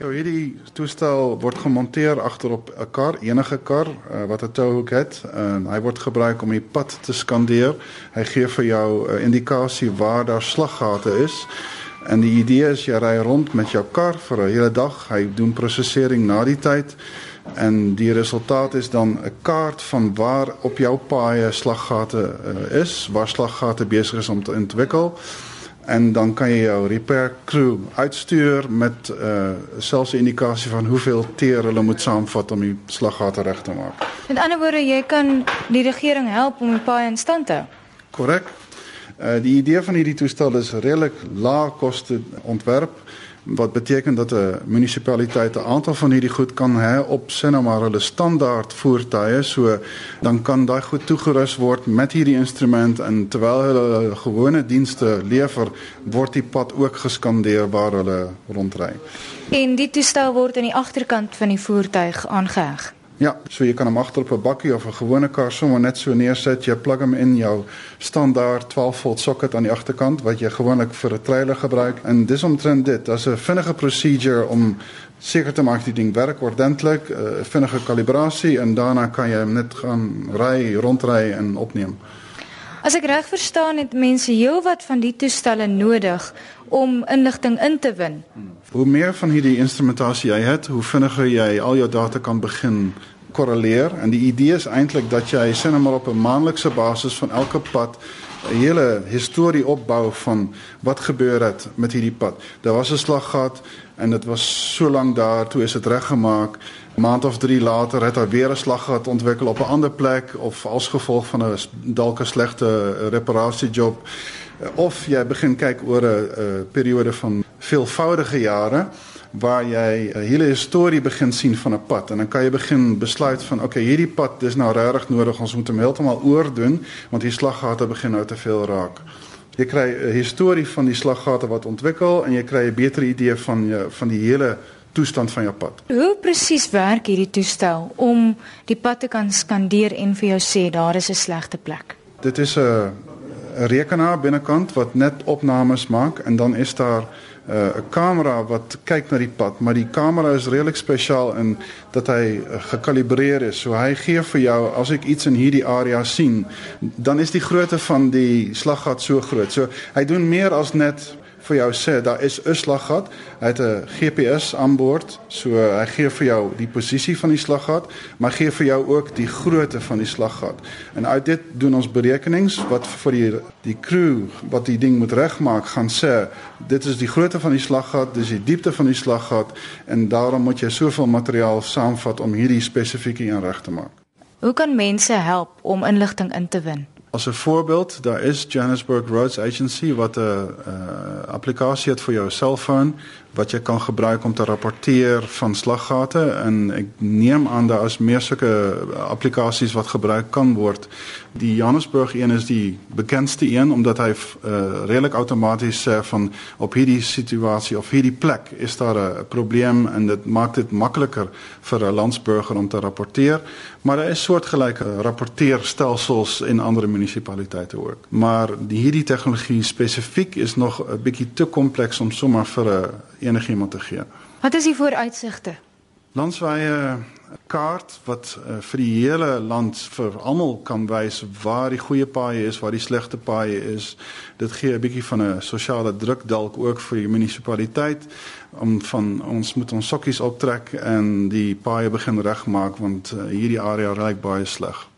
Ja, hierdie toestel word gemonteer agterop 'n kar, enige kar uh, wat 'n touhoek het. En hy word gebruik om die pad te skandeer. Hy gee vir jou 'n uh, indikasie waar daar slaggate is. En die idee is jy ry rond met jou kar vir 'n hele dag. Hy doen prosesering na die tyd en die resultaat is dan 'n kaart van waar op jou paaie slaggate uh, is, waar slaggate besig is om te ontwikkel en dan kan jy jou repair crew uitstuur met uh selfs 'n indikasie van hoeveel teer hulle moet saamvat om die slaggate reg te maak. Met ander woorde, jy kan die regering help om die paai in stand te hou. Korrek. Uh die idee van hierdie toestel is redelik lae koste ontwerp wat beteken dat 'n munisipaliteit 'n aantal van hierdie goed kan hê op sinne maar hulle standaard voertuie so dan kan daai goed toegerus word met hierdie instrument en terwyl hulle gewone dienste lewer word die pad ook geskandeer waar hulle rondry. En die toestel word aan die agterkant van die voertuig aangeheg. Ja, so jy kan hom agter op 'n bakkie of 'n gewone kar sommer net so neersit. Jy plug hom in jou standaard 12V socket aan die agterkant wat jy gewoonlik vir 'n trailer gebruik. En dis omtrent dit. Daar's 'n vinnige procedure om seker te maak die ding werk ordentlik, 'n uh, vinnige kalibrasie en daarna kan jy hom net gaan ry, rondry en opneem. As ek reg verstaan het mense heelwat van die toestelle nodig om inligting in te win. Hoe meer van hierdie instrumentasie jy het, hoe vinniger jy al jou data kan begin korreleer en die idee is eintlik dat jy sien maar op 'n maandelikse basis van elke pad 'n hele storie opbou van wat gebeur het met hierdie pad. Daar was 'n slaggat en dit was so lank daar toe is dit reggemaak. maand of drie later het daar weer een slag gehad, ontwikkelen op een andere plek. Of als gevolg van een dalk slechte eh, reparatiejob. Eh, of jij begint kijken over een eh, periode van veelvoudige jaren waar jij een hele historie begint zien van een pad. En dan kan je begin besluiten van, oké, okay, hierdie pad is nou rarig nodig, ons moeten hem helemaal oordoen, want die slaggaten beginnen nou te veel raak. Je krijgt een historie van die slaggaten wat ontwikkelen, en je krijgt een beter idee van, van die hele toestand van jou pad. Hoe presies werk hierdie toestel om die pad te kan skandeer en vir jou sê daar is 'n slegte plek? Dit is 'n 'n rekenaar binnekant wat net opnames maak en dan is daar 'n uh, kamera wat kyk na die pad, maar die kamera is redelik spesiaal in dat hy uh, gekalibreer is. So hy gee vir jou as ek iets in hierdie area sien, dan is die grootte van die slaggat so groot. So hy doen meer as net vir jou sê daar is 'n slaggat. Hy het 'n GPS aan boord, so hy gee vir jou die posisie van die slaggat, maar gee vir jou ook die grootte van die slaggat. En uit dit doen ons berekenings wat vir die die crew wat die ding moet regmaak gaan sê dit is die grootte van die slaggat, dis die diepte van die slaggat en daarom moet jy soveel materiaal saamvat om hierdie spesifieke een reg te maak. Hoe kan mense help om inligting in te win? Als een voorbeeld, daar is Johannesburg Roads Agency, wat een eh, applicatie heeft voor jouw cellfoon, wat je kan gebruiken om te rapporteren van slaggaten. En ik neem aan dat als meer zulke applicaties wat gebruikt kan worden. Die Johannesburg een is die bekendste een, omdat hij eh, redelijk automatisch zegt van op hierdie situatie of hierdie plek is daar een probleem en dat maakt het makkelijker voor een landsburger om te rapporteren. Maar daar is soortgelyke rapporteerstelsels in ander munisipaliteite ook. Maar die hierdie tegnologie spesifiek is nog 'n bietjie te kompleks om sommer vir enigiemand te gee. Wat is die vooruitsigte? Landwye kaart wat uh, vir die hele land vir almal kan wys waar die goeie paaie is, waar die slegte paaie is. Dit gee 'n bietjie van 'n sosiale druk dalk ook vir die munisipaliteit om van ons moet ons sokkies optrek en die paaie begin regmaak want uh, hierdie area lyk baie sleg.